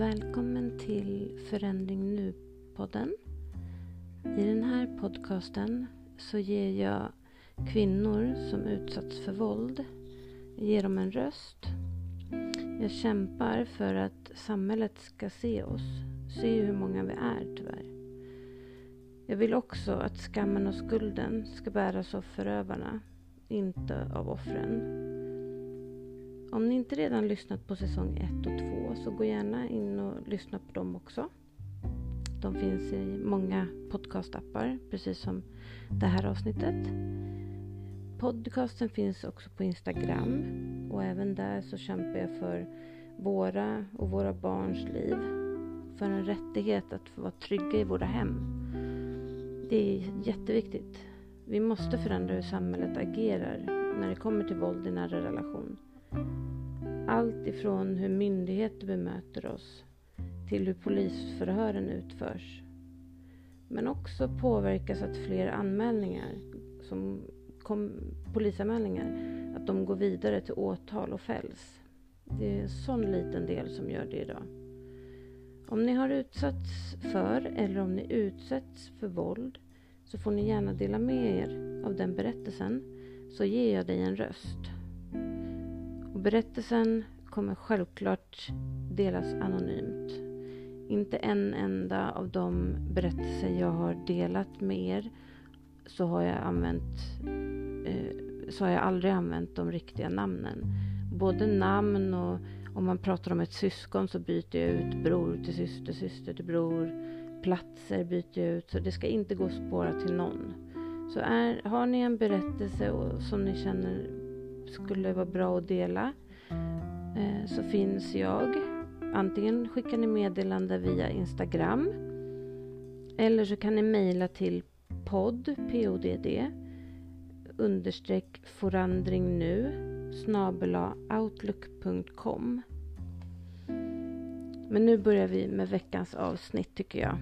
Välkommen till Förändring Nu-podden. I den här podcasten så ger jag kvinnor som utsatts för våld, ger dem en röst. Jag kämpar för att samhället ska se oss, se hur många vi är tyvärr. Jag vill också att skammen och skulden ska bäras av förövarna, inte av offren. Om ni inte redan lyssnat på säsong 1 och 2 så gå gärna in och lyssna på dem också. De finns i många podcastappar, precis som det här avsnittet. Podcasten finns också på Instagram och även där så kämpar jag för våra och våra barns liv. För en rättighet att få vara trygga i våra hem. Det är jätteviktigt. Vi måste förändra hur samhället agerar när det kommer till våld i nära relation. Allt ifrån hur myndigheter bemöter oss till hur polisförhören utförs. Men också påverkas att fler anmälningar, som kom, polisanmälningar, att de går vidare till åtal och fälls. Det är en sån liten del som gör det idag. Om ni har utsatts för eller om ni utsätts för våld så får ni gärna dela med er av den berättelsen så ger jag dig en röst. Och berättelsen kommer självklart delas anonymt. Inte en enda av de berättelser jag har delat med er så har jag använt eh, så har jag aldrig använt de riktiga namnen. Både namn och om man pratar om ett syskon så byter jag ut bror till syster, syster till bror. Platser byter jag ut, så det ska inte gå att spåra till någon. Så är, har ni en berättelse och, som ni känner skulle vara bra att dela eh, så finns jag. Antingen skickar ni meddelande via Instagram eller så kan ni mejla till podd, podd, understreck forandring nu outlook.com. Men nu börjar vi med veckans avsnitt tycker jag.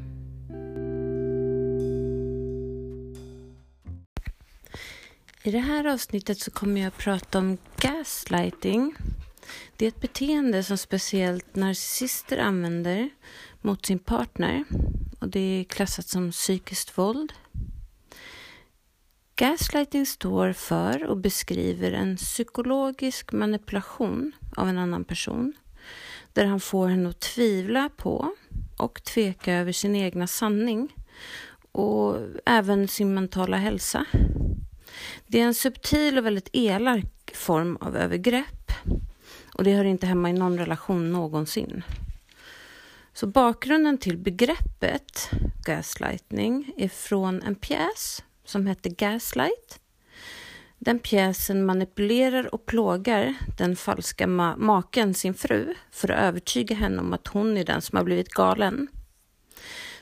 I det här avsnittet så kommer jag att prata om gaslighting. Det är ett beteende som speciellt narcissister använder mot sin partner och det är klassat som psykiskt våld. Gaslighting står för och beskriver en psykologisk manipulation av en annan person där han får henne att tvivla på och tveka över sin egna sanning och även sin mentala hälsa. Det är en subtil och väldigt elak form av övergrepp och det hör inte hemma i någon relation någonsin. Så bakgrunden till begreppet gaslightning är från en pjäs som hette Gaslight. Den pjäsen manipulerar och plågar den falska ma maken, sin fru, för att övertyga henne om att hon är den som har blivit galen.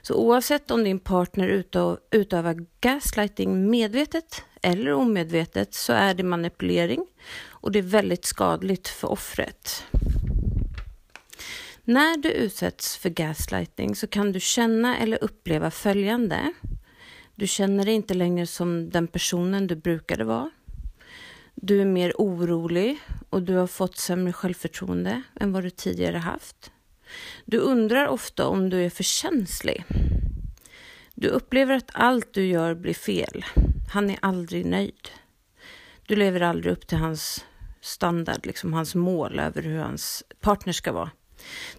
Så oavsett om din partner utövar gaslighting medvetet eller omedvetet så är det manipulering och det är väldigt skadligt för offret. När du utsätts för gaslighting så kan du känna eller uppleva följande. Du känner dig inte längre som den personen du brukade vara. Du är mer orolig och du har fått sämre självförtroende än vad du tidigare haft. Du undrar ofta om du är för känslig. Du upplever att allt du gör blir fel. Han är aldrig nöjd. Du lever aldrig upp till hans standard, liksom hans mål över hur hans partner ska vara.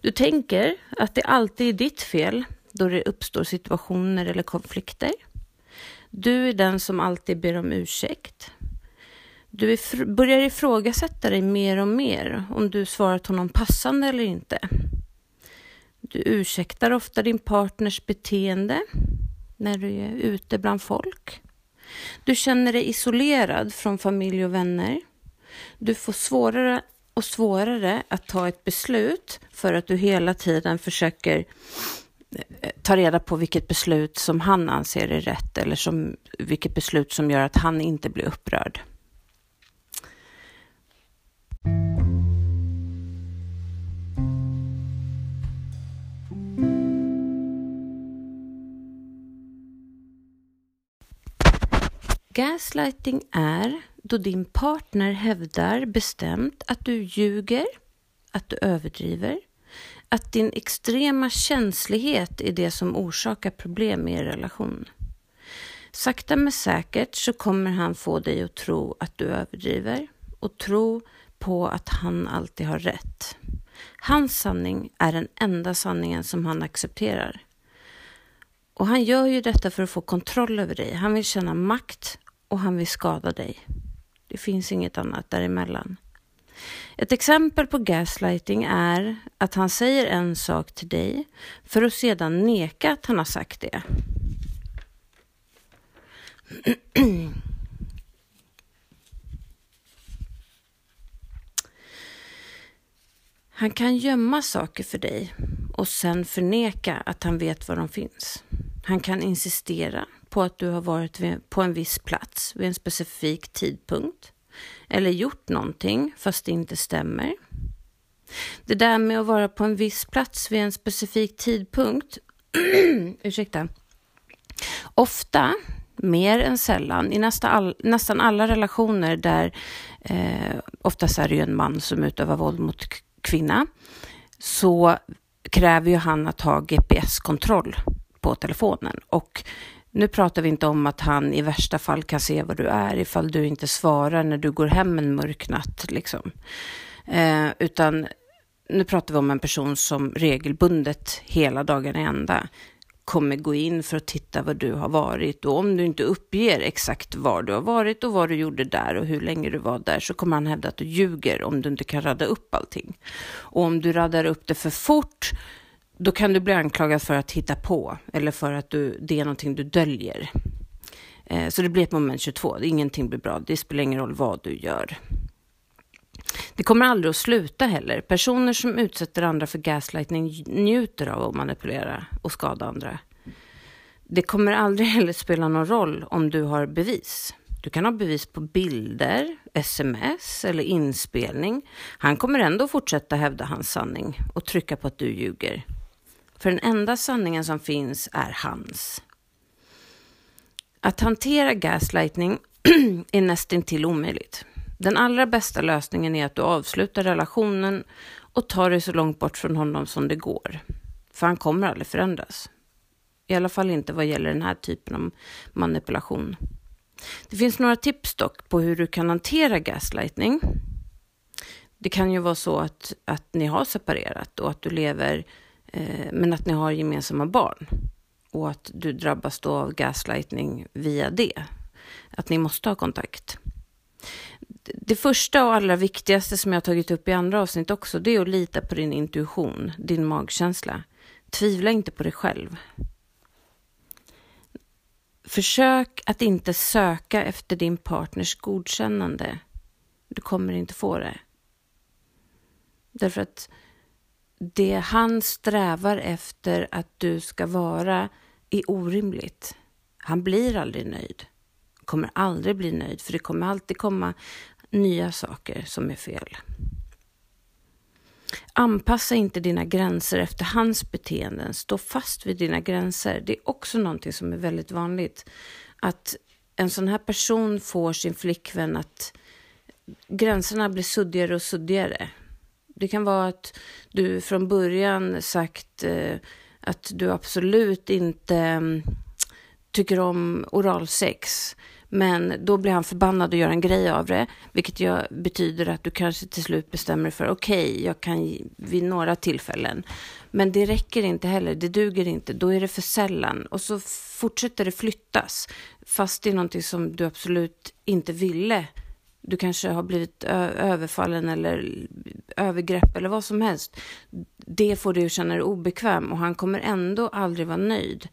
Du tänker att det alltid är ditt fel då det uppstår situationer eller konflikter. Du är den som alltid ber om ursäkt. Du är, börjar ifrågasätta dig mer och mer om du svarat honom passande eller inte. Du ursäktar ofta din partners beteende när du är ute bland folk. Du känner dig isolerad från familj och vänner. Du får svårare och svårare att ta ett beslut för att du hela tiden försöker eh, ta reda på vilket beslut som han anser är rätt eller som, vilket beslut som gör att han inte blir upprörd. Gaslighting är då din partner hävdar bestämt att du ljuger, att du överdriver, att din extrema känslighet är det som orsakar problem i er relation. Sakta men säkert så kommer han få dig att tro att du överdriver och tro på att han alltid har rätt. Hans sanning är den enda sanningen som han accepterar. Och han gör ju detta för att få kontroll över dig. Han vill känna makt och han vill skada dig. Det finns inget annat däremellan. Ett exempel på gaslighting är att han säger en sak till dig för att sedan neka att han har sagt det. Han kan gömma saker för dig och sen förneka att han vet var de finns. Han kan insistera på att du har varit på en viss plats vid en specifik tidpunkt eller gjort någonting fast det inte stämmer. Det där med att vara på en viss plats vid en specifik tidpunkt, ursäkta, ofta, mer än sällan, i nästa all, nästan alla relationer där eh, oftast är det ju en man som utövar våld mot kvinna, så kräver ju han att ha GPS-kontroll på telefonen. Och nu pratar vi inte om att han i värsta fall kan se var du är ifall du inte svarar när du går hem en mörk natt. Liksom. Eh, utan nu pratar vi om en person som regelbundet hela dagen i ända kommer gå in för att titta var du har varit och om du inte uppger exakt var du har varit och vad du gjorde där och hur länge du var där så kommer han hävda att du ljuger om du inte kan radda upp allting. Och om du radar upp det för fort då kan du bli anklagad för att hitta på eller för att du, det är någonting du döljer. Eh, så det blir ett moment 22, ingenting blir bra, det spelar ingen roll vad du gör. Det kommer aldrig att sluta heller. Personer som utsätter andra för gaslightning njuter av att manipulera och skada andra. Det kommer aldrig heller spela någon roll om du har bevis. Du kan ha bevis på bilder, sms eller inspelning. Han kommer ändå fortsätta hävda hans sanning och trycka på att du ljuger. För den enda sanningen som finns är hans. Att hantera gaslightning är nästintill omöjligt. Den allra bästa lösningen är att du avslutar relationen och tar dig så långt bort från honom som det går. För han kommer aldrig förändras. I alla fall inte vad gäller den här typen av manipulation. Det finns några tips dock på hur du kan hantera gaslightning. Det kan ju vara så att, att ni har separerat och att du lever Eh, men att ni har gemensamma barn och att du drabbas då av gaslightning via det. Att ni måste ha kontakt. Det första och allra viktigaste som jag har tagit upp i andra avsnitt också, det är att lita på din intuition, din magkänsla. Tvivla inte på dig själv. Försök att inte söka efter din partners godkännande. Du kommer inte få det. Därför att det han strävar efter att du ska vara är orimligt. Han blir aldrig nöjd. Kommer aldrig bli nöjd, för det kommer alltid komma nya saker som är fel. Anpassa inte dina gränser efter hans beteenden. Stå fast vid dina gränser. Det är också någonting som är väldigt vanligt. Att en sån här person får sin flickvän att gränserna blir suddigare och suddigare. Det kan vara att du från början sagt eh, att du absolut inte mm, tycker om oralsex. Men då blir han förbannad och gör en grej av det, vilket jag, betyder att du kanske till slut bestämmer dig för okej, okay, jag kan vid några tillfällen. Men det räcker inte heller, det duger inte, då är det för sällan. Och så fortsätter det flyttas, fast det är någonting som du absolut inte ville du kanske har blivit överfallen eller övergrepp eller vad som helst. Det får dig att känna dig obekväm och han kommer ändå aldrig vara nöjd.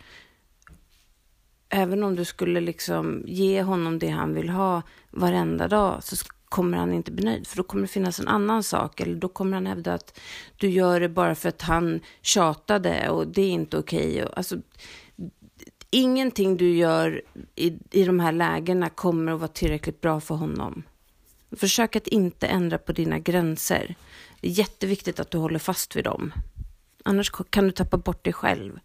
Även om du skulle liksom ge honom det han vill ha varenda dag så kommer han inte bli nöjd. För då kommer det finnas en annan sak. Eller då kommer han hävda att du gör det bara för att han tjatade och det är inte okej. Okay. Alltså, ingenting du gör i, i de här lägena kommer att vara tillräckligt bra för honom. Försök att inte ändra på dina gränser. Det är jätteviktigt att du håller fast vid dem. Annars kan du tappa bort dig själv.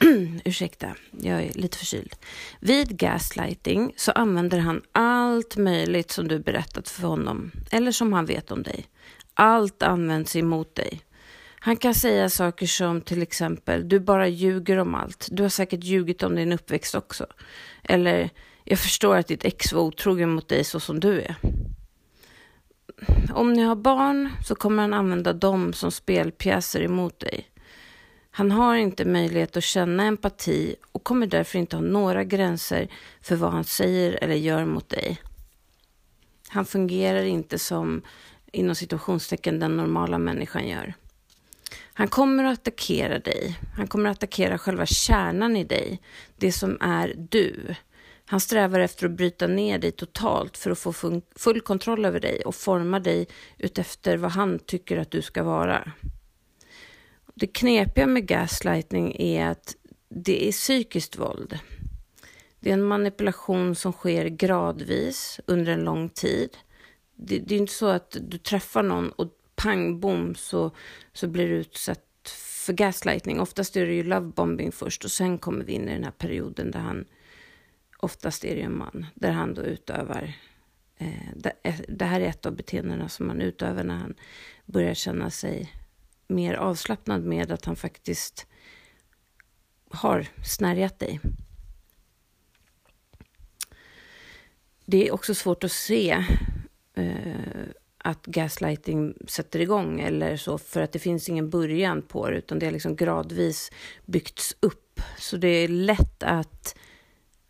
Ursäkta, jag är lite förkyld. Vid gaslighting så använder han allt möjligt som du berättat för honom eller som han vet om dig. Allt används emot dig. Han kan säga saker som till exempel, du bara ljuger om allt. Du har säkert ljugit om din uppväxt också. Eller, jag förstår att ditt ex var otrogen mot dig så som du är. Om ni har barn så kommer han använda dem som spelpjäser emot dig. Han har inte möjlighet att känna empati och kommer därför inte ha några gränser för vad han säger eller gör mot dig. Han fungerar inte som inom situationstecken den normala människan gör. Han kommer att attackera dig. Han kommer att attackera själva kärnan i dig, det som är du. Han strävar efter att bryta ner dig totalt för att få full kontroll över dig och forma dig utefter vad han tycker att du ska vara. Det knepiga med gaslighting är att det är psykiskt våld. Det är en manipulation som sker gradvis under en lång tid. Det, det är inte så att du träffar någon och pang bom så, så blir du utsatt för gaslighting. Oftast är det ju lovebombing först och sen kommer vi in i den här perioden där han, oftast är det en man, där han då utövar eh, det, eh, det här är ett av beteendena som han utövar när han börjar känna sig mer avslappnad med att han faktiskt har snärjat dig. Det är också svårt att se eh, att gaslighting sätter igång eller så för att det finns ingen början på det utan det har liksom gradvis byggts upp. Så det är lätt att,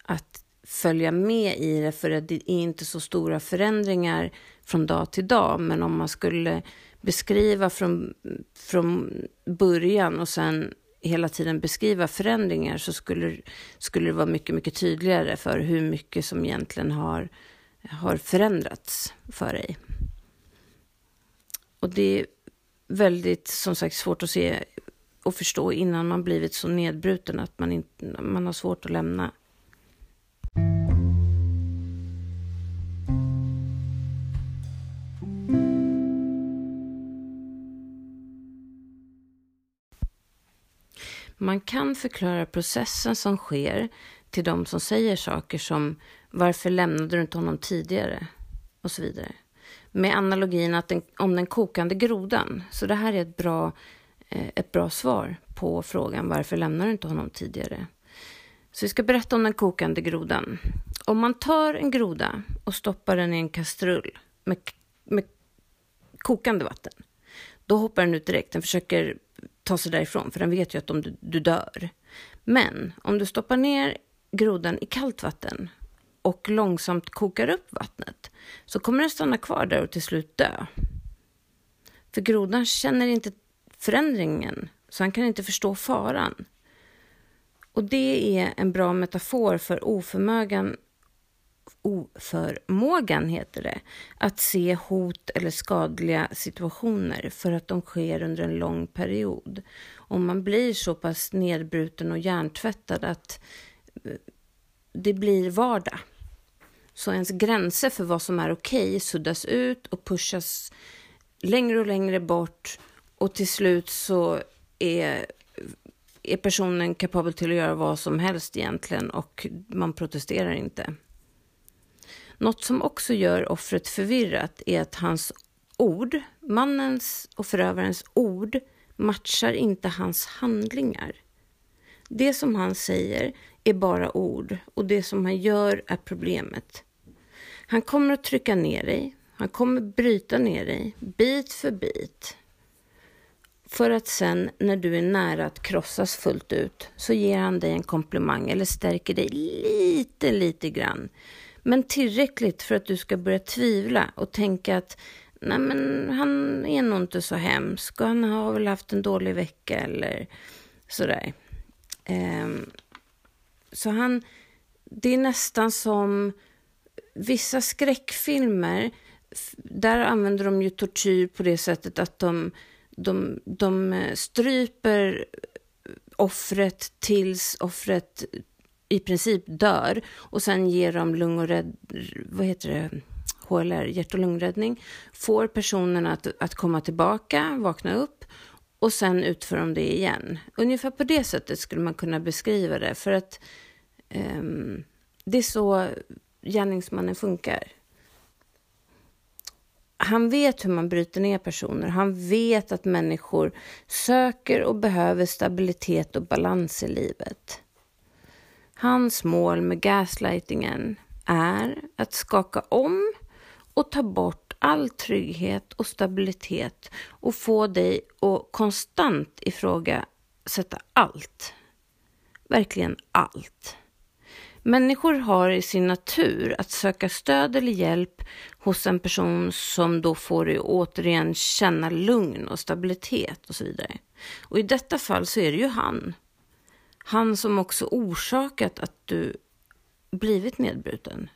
att följa med i det för att det är inte så stora förändringar från dag till dag. Men om man skulle beskriva från, från början och sen hela tiden beskriva förändringar så skulle, skulle det vara mycket, mycket tydligare för hur mycket som egentligen har, har förändrats för dig. Och det är väldigt, som sagt, svårt att se och förstå innan man blivit så nedbruten att man, inte, man har svårt att lämna. Man kan förklara processen som sker till de som säger saker som varför lämnade du inte honom tidigare? Och så vidare. Med analogin att den, om den kokande grodan. Så det här är ett bra, eh, ett bra svar på frågan varför lämnar du inte honom tidigare? Så vi ska berätta om den kokande grodan. Om man tar en groda och stoppar den i en kastrull med, med kokande vatten, då hoppar den ut direkt. Den försöker ta sig därifrån, för den vet ju att om du, du dör. Men om du stoppar ner grodan i kallt vatten och långsamt kokar upp vattnet så kommer den stanna kvar där och till slut dö. För grodan känner inte förändringen, så han kan inte förstå faran. Och det är en bra metafor för oförmågan oförmågan, heter det, att se hot eller skadliga situationer för att de sker under en lång period. Om man blir så pass nedbruten och hjärntvättad att eh, det blir vardag. Så ens gränser för vad som är okej okay suddas ut och pushas längre och längre bort och till slut så är, är personen kapabel till att göra vad som helst egentligen och man protesterar inte. Något som också gör offret förvirrat är att hans ord, mannens och förövarens ord, matchar inte hans handlingar. Det som han säger är bara ord och det som han gör är problemet. Han kommer att trycka ner dig, han kommer bryta ner dig bit för bit. För att sen när du är nära att krossas fullt ut så ger han dig en komplimang eller stärker dig lite, lite grann. Men tillräckligt för att du ska börja tvivla och tänka att nej men han är nog inte så hemsk och han har väl haft en dålig vecka eller sådär. Um, så han, det är nästan som vissa skräckfilmer, där använder de ju tortyr på det sättet att de, de, de eh, stryper offret tills offret i princip dör och sen ger de lung och rädd, vad heter det, HLR, hjärt och lungräddning, får personen att, att komma tillbaka, vakna upp och sen utför de det igen. Ungefär på det sättet skulle man kunna beskriva det. För att um, det är så gärningsmannen funkar. Han vet hur man bryter ner personer. Han vet att människor söker och behöver stabilitet och balans i livet. Hans mål med gaslightingen är att skaka om och ta bort all trygghet och stabilitet och få dig att konstant ifrågasätta allt. Verkligen allt. Människor har i sin natur att söka stöd eller hjälp hos en person som då får dig återigen känna lugn och stabilitet och så vidare. Och i detta fall så är det ju han. Han som också orsakat att du blivit nedbruten.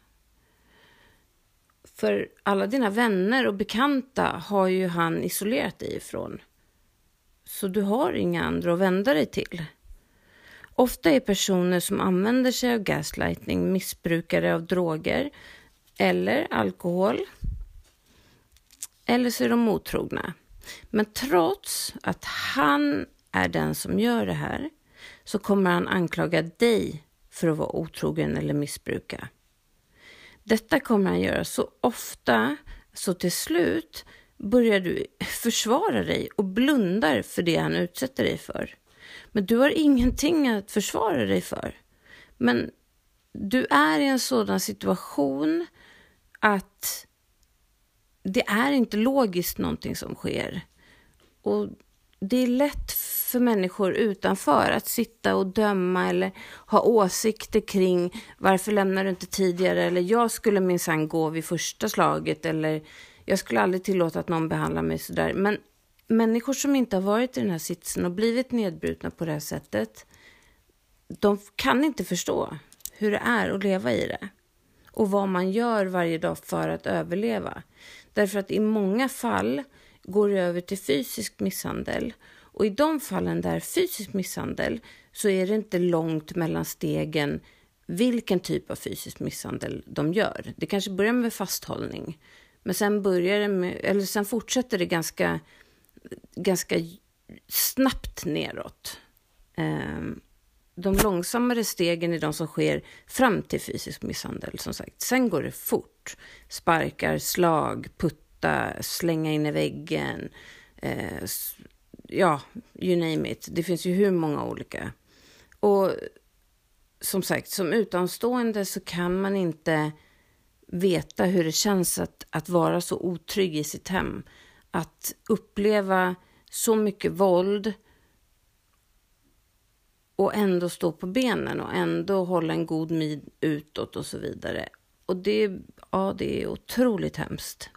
För alla dina vänner och bekanta har ju han isolerat dig ifrån. Så du har inga andra att vända dig till. Ofta är personer som använder sig av gaslightning missbrukare av droger eller alkohol. Eller så är de otrogna. Men trots att han är den som gör det här så kommer han anklaga dig för att vara otrogen eller missbruka. Detta kommer han göra så ofta så till slut börjar du försvara dig och blundar för det han utsätter dig för. Men du har ingenting att försvara dig för. Men du är i en sådan situation att det är inte logiskt någonting som sker. Och det är lätt för människor utanför att sitta och döma eller ha åsikter kring varför lämnar du inte tidigare eller jag skulle minsann gå vid första slaget eller jag skulle aldrig tillåta att någon behandlar mig sådär. Men människor som inte har varit i den här sitsen och blivit nedbrutna på det här sättet, de kan inte förstå hur det är att leva i det och vad man gör varje dag för att överleva. Därför att i många fall går det över till fysisk misshandel och i de fallen där fysisk misshandel så är det inte långt mellan stegen vilken typ av fysisk misshandel de gör. Det kanske börjar med fasthållning, men sen börjar det med, eller sen fortsätter det ganska ganska snabbt neråt. Ehm, de långsammare stegen är de som sker fram till fysisk misshandel. Som sagt. Sen går det fort. Sparkar, slag, putta, slänga in i väggen. Eh, Ja, you name it. Det finns ju hur många olika. Och som sagt, som utomstående så kan man inte veta hur det känns att, att vara så otrygg i sitt hem att uppleva så mycket våld och ändå stå på benen och ändå hålla en god min utåt och så vidare. Och det, ja, det är otroligt hemskt.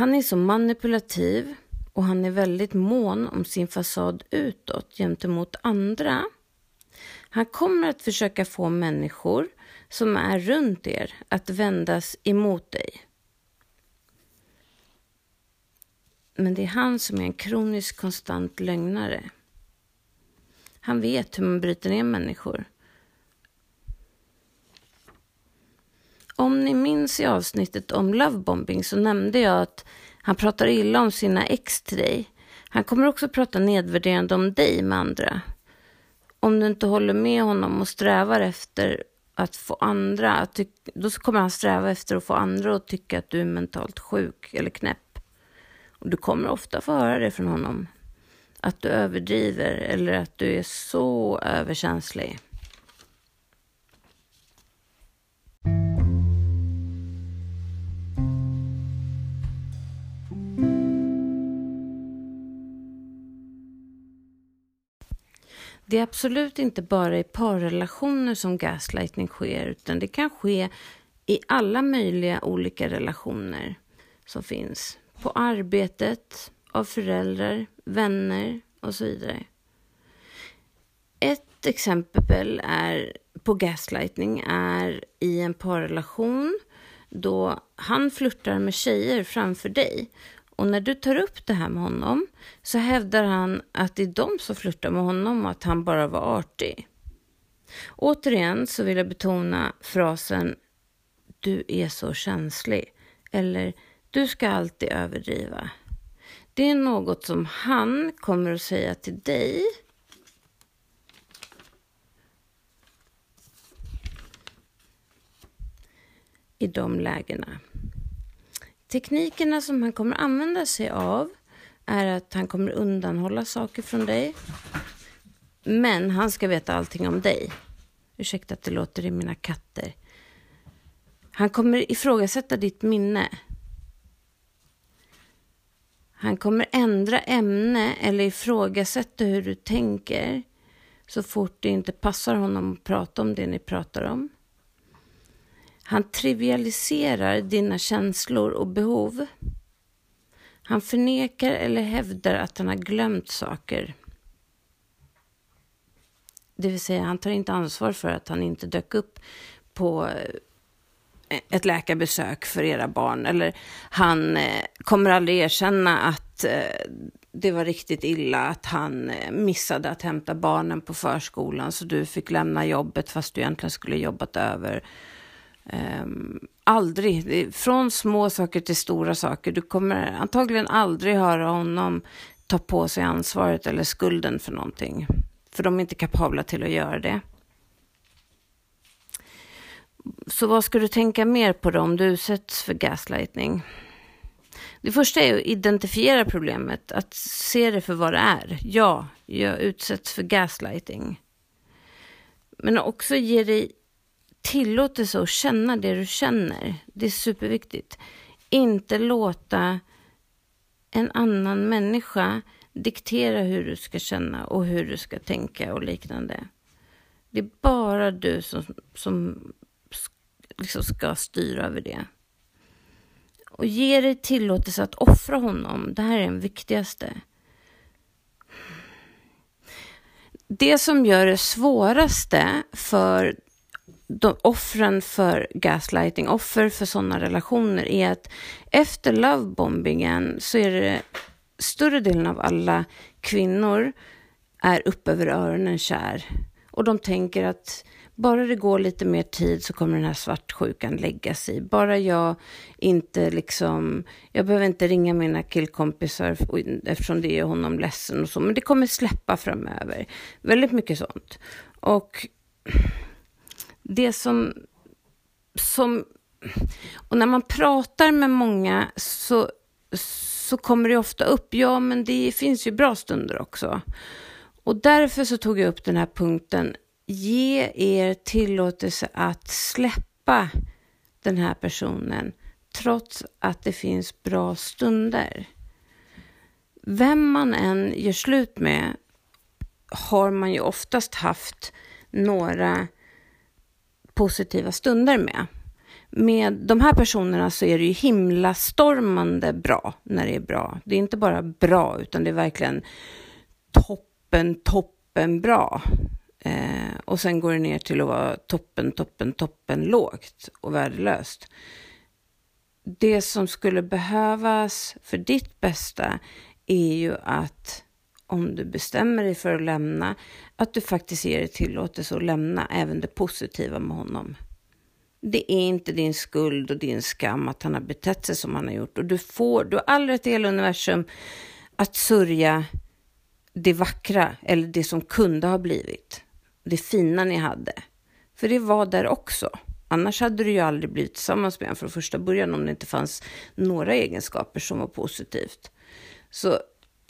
Han är så manipulativ och han är väldigt mån om sin fasad utåt gentemot andra. Han kommer att försöka få människor som är runt er att vändas emot dig. Men det är han som är en kronisk konstant lögnare. Han vet hur man bryter ner människor. Om ni minns i avsnittet om lovebombing så nämnde jag att han pratar illa om sina ex till dig. Han kommer också prata nedvärderande om dig med andra. Om du inte håller med honom och strävar efter att få andra, att tycka... då kommer han sträva efter att få andra att tycka att du är mentalt sjuk eller knäpp. Och du kommer ofta få höra det från honom. Att du överdriver eller att du är så överkänslig. Det är absolut inte bara i parrelationer som gaslightning sker, utan det kan ske i alla möjliga olika relationer som finns på arbetet, av föräldrar, vänner och så vidare. Ett exempel är på gaslightning är i en parrelation då han flörtar med tjejer framför dig. Och när du tar upp det här med honom så hävdar han att det är de som flörtar med honom och att han bara var artig. Återigen så vill jag betona frasen du är så känslig eller du ska alltid överdriva. Det är något som han kommer att säga till dig. I de lägena. Teknikerna som han kommer använda sig av är att han kommer undanhålla saker från dig. Men han ska veta allting om dig. Ursäkta att det låter i mina katter. Han kommer ifrågasätta ditt minne. Han kommer ändra ämne eller ifrågasätta hur du tänker så fort det inte passar honom att prata om det ni pratar om. Han trivialiserar dina känslor och behov. Han förnekar eller hävdar att han har glömt saker. Det vill säga, han tar inte ansvar för att han inte dök upp på eh, ett läkarbesök för era barn. Eller han eh, kommer aldrig erkänna att eh, det var riktigt illa att han missade att hämta barnen på förskolan så du fick lämna jobbet fast du egentligen skulle jobbat över. Um, aldrig, från små saker till stora saker. Du kommer antagligen aldrig höra honom ta på sig ansvaret eller skulden för någonting. För de är inte kapabla till att göra det. Så vad ska du tänka mer på då om du utsätts för gaslightning? Det första är att identifiera problemet, att se det för vad det är. Ja, jag utsätts för gaslighting. Men också ge dig tillåtelse att känna det du känner. Det är superviktigt. Inte låta en annan människa diktera hur du ska känna och hur du ska tänka och liknande. Det är bara du som, som liksom ska styra över det. Och ge dig tillåtelse att offra honom. Det här är den viktigaste. Det som gör det svåraste för de, offren för gaslighting, offer för sådana relationer är att efter lovebombingen så är det större delen av alla kvinnor är upp över öronen kär. Och de tänker att bara det går lite mer tid så kommer den här svartsjukan lägga sig. Bara jag inte liksom, jag behöver inte ringa mina killkompisar eftersom det gör honom ledsen och så, men det kommer släppa framöver. Väldigt mycket sånt. Och det som, som och när man pratar med många så, så kommer det ofta upp, ja men det finns ju bra stunder också. Och därför så tog jag upp den här punkten, ge er tillåtelse att släppa den här personen trots att det finns bra stunder. Vem man än gör slut med har man ju oftast haft några positiva stunder med. Med de här personerna så är det ju himlastormande bra när det är bra. Det är inte bara bra, utan det är verkligen toppen, toppen bra. Eh, och sen går det ner till att vara toppen, toppen, toppen lågt och värdelöst. Det som skulle behövas för ditt bästa är ju att om du bestämmer dig för att lämna, att du faktiskt ger dig tillåtelse att lämna även det positiva med honom. Det är inte din skuld och din skam att han har betett sig som han har gjort. Och du får, du har all rätt i hela universum att sörja det vackra eller det som kunde ha blivit. Det fina ni hade. För det var där också. Annars hade du ju aldrig blivit tillsammans med honom från första början om det inte fanns några egenskaper som var positivt. Så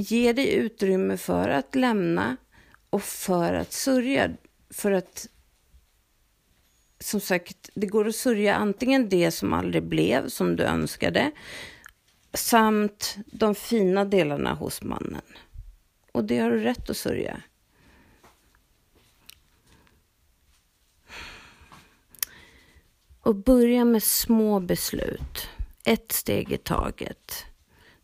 ge dig utrymme för att lämna och för att sörja. För att som sagt, det går att sörja antingen det som aldrig blev som du önskade samt de fina delarna hos mannen. Och det har du rätt att sörja. Och börja med små beslut. Ett steg i taget.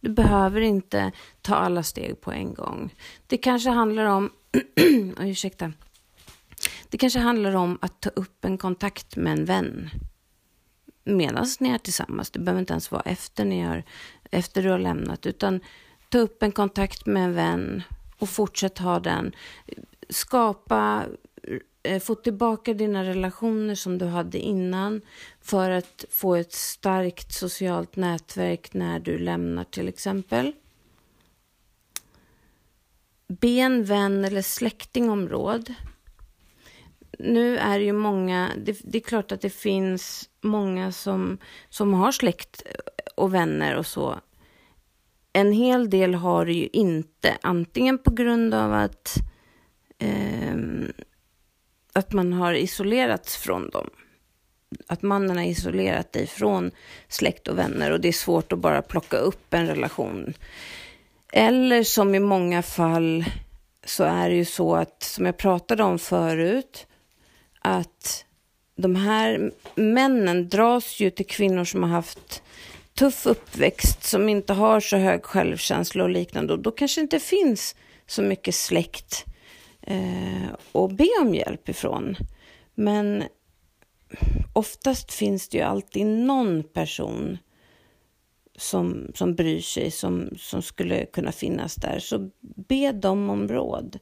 Du behöver inte ta alla steg på en gång. Det kanske handlar om, ursäkta, det kanske handlar om att ta upp en kontakt med en vän medan ni är tillsammans. Det behöver inte ens vara efter, ni har, efter du har lämnat, utan ta upp en kontakt med en vän och fortsätt ha den. Skapa Eh, få tillbaka dina relationer som du hade innan för att få ett starkt socialt nätverk när du lämnar till exempel. be en vän eller släkting om råd. Nu är det ju många, det, det, är klart att det finns många som, som har släkt och vänner och så. En hel del har det ju inte, antingen på grund av att, eh, att man har isolerats från dem att mannen har isolerat dig från släkt och vänner och det är svårt att bara plocka upp en relation. Eller som i många fall så är det ju så att, som jag pratade om förut, att de här männen dras ju till kvinnor som har haft tuff uppväxt, som inte har så hög självkänsla och liknande. Och då kanske inte finns så mycket släkt eh, och be om hjälp ifrån. Men oftast finns det ju alltid någon person som, som bryr sig, som, som skulle kunna finnas där. Så be dem om råd.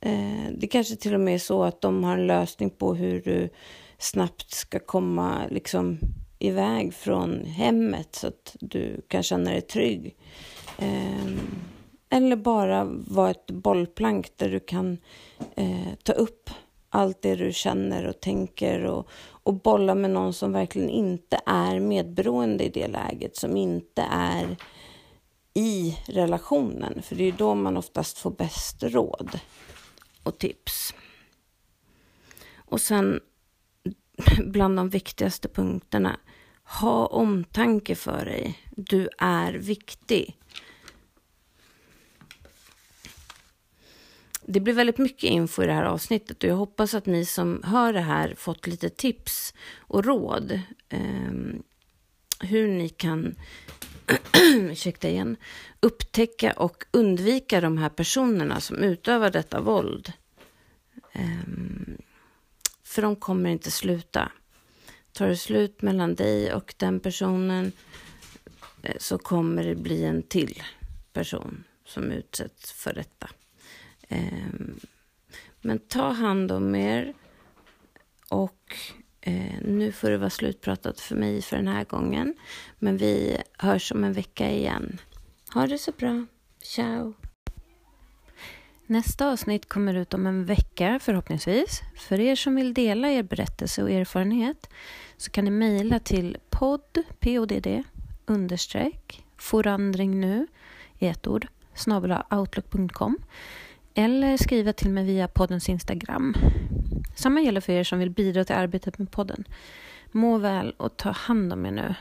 Eh, det kanske till och med är så att de har en lösning på hur du snabbt ska komma liksom, iväg från hemmet så att du kan känna dig trygg. Eh, eller bara vara ett bollplank där du kan eh, ta upp allt det du känner och tänker och, och bolla med någon som verkligen inte är medberoende i det läget, som inte är i relationen. För det är då man oftast får bäst råd och tips. Och sen bland de viktigaste punkterna, ha omtanke för dig. Du är viktig. Det blir väldigt mycket info i det här avsnittet och jag hoppas att ni som hör det här fått lite tips och råd eh, hur ni kan ursäkta igen, upptäcka och undvika de här personerna som utövar detta våld. Eh, för de kommer inte sluta. Tar det slut mellan dig och den personen eh, så kommer det bli en till person som utsätts för detta. Ehm, men ta hand om er och eh, nu får det vara slutpratat för mig för den här gången. Men vi hörs om en vecka igen. Ha det så bra. Ciao! Nästa avsnitt kommer ut om en vecka förhoppningsvis. För er som vill dela er berättelse och erfarenhet så kan ni mejla till podd, podd, understreck, forandring nu, i ett ord, snabel outlook.com eller skriva till mig via poddens Instagram. Samma gäller för er som vill bidra till arbetet med podden. Må väl och ta hand om er nu.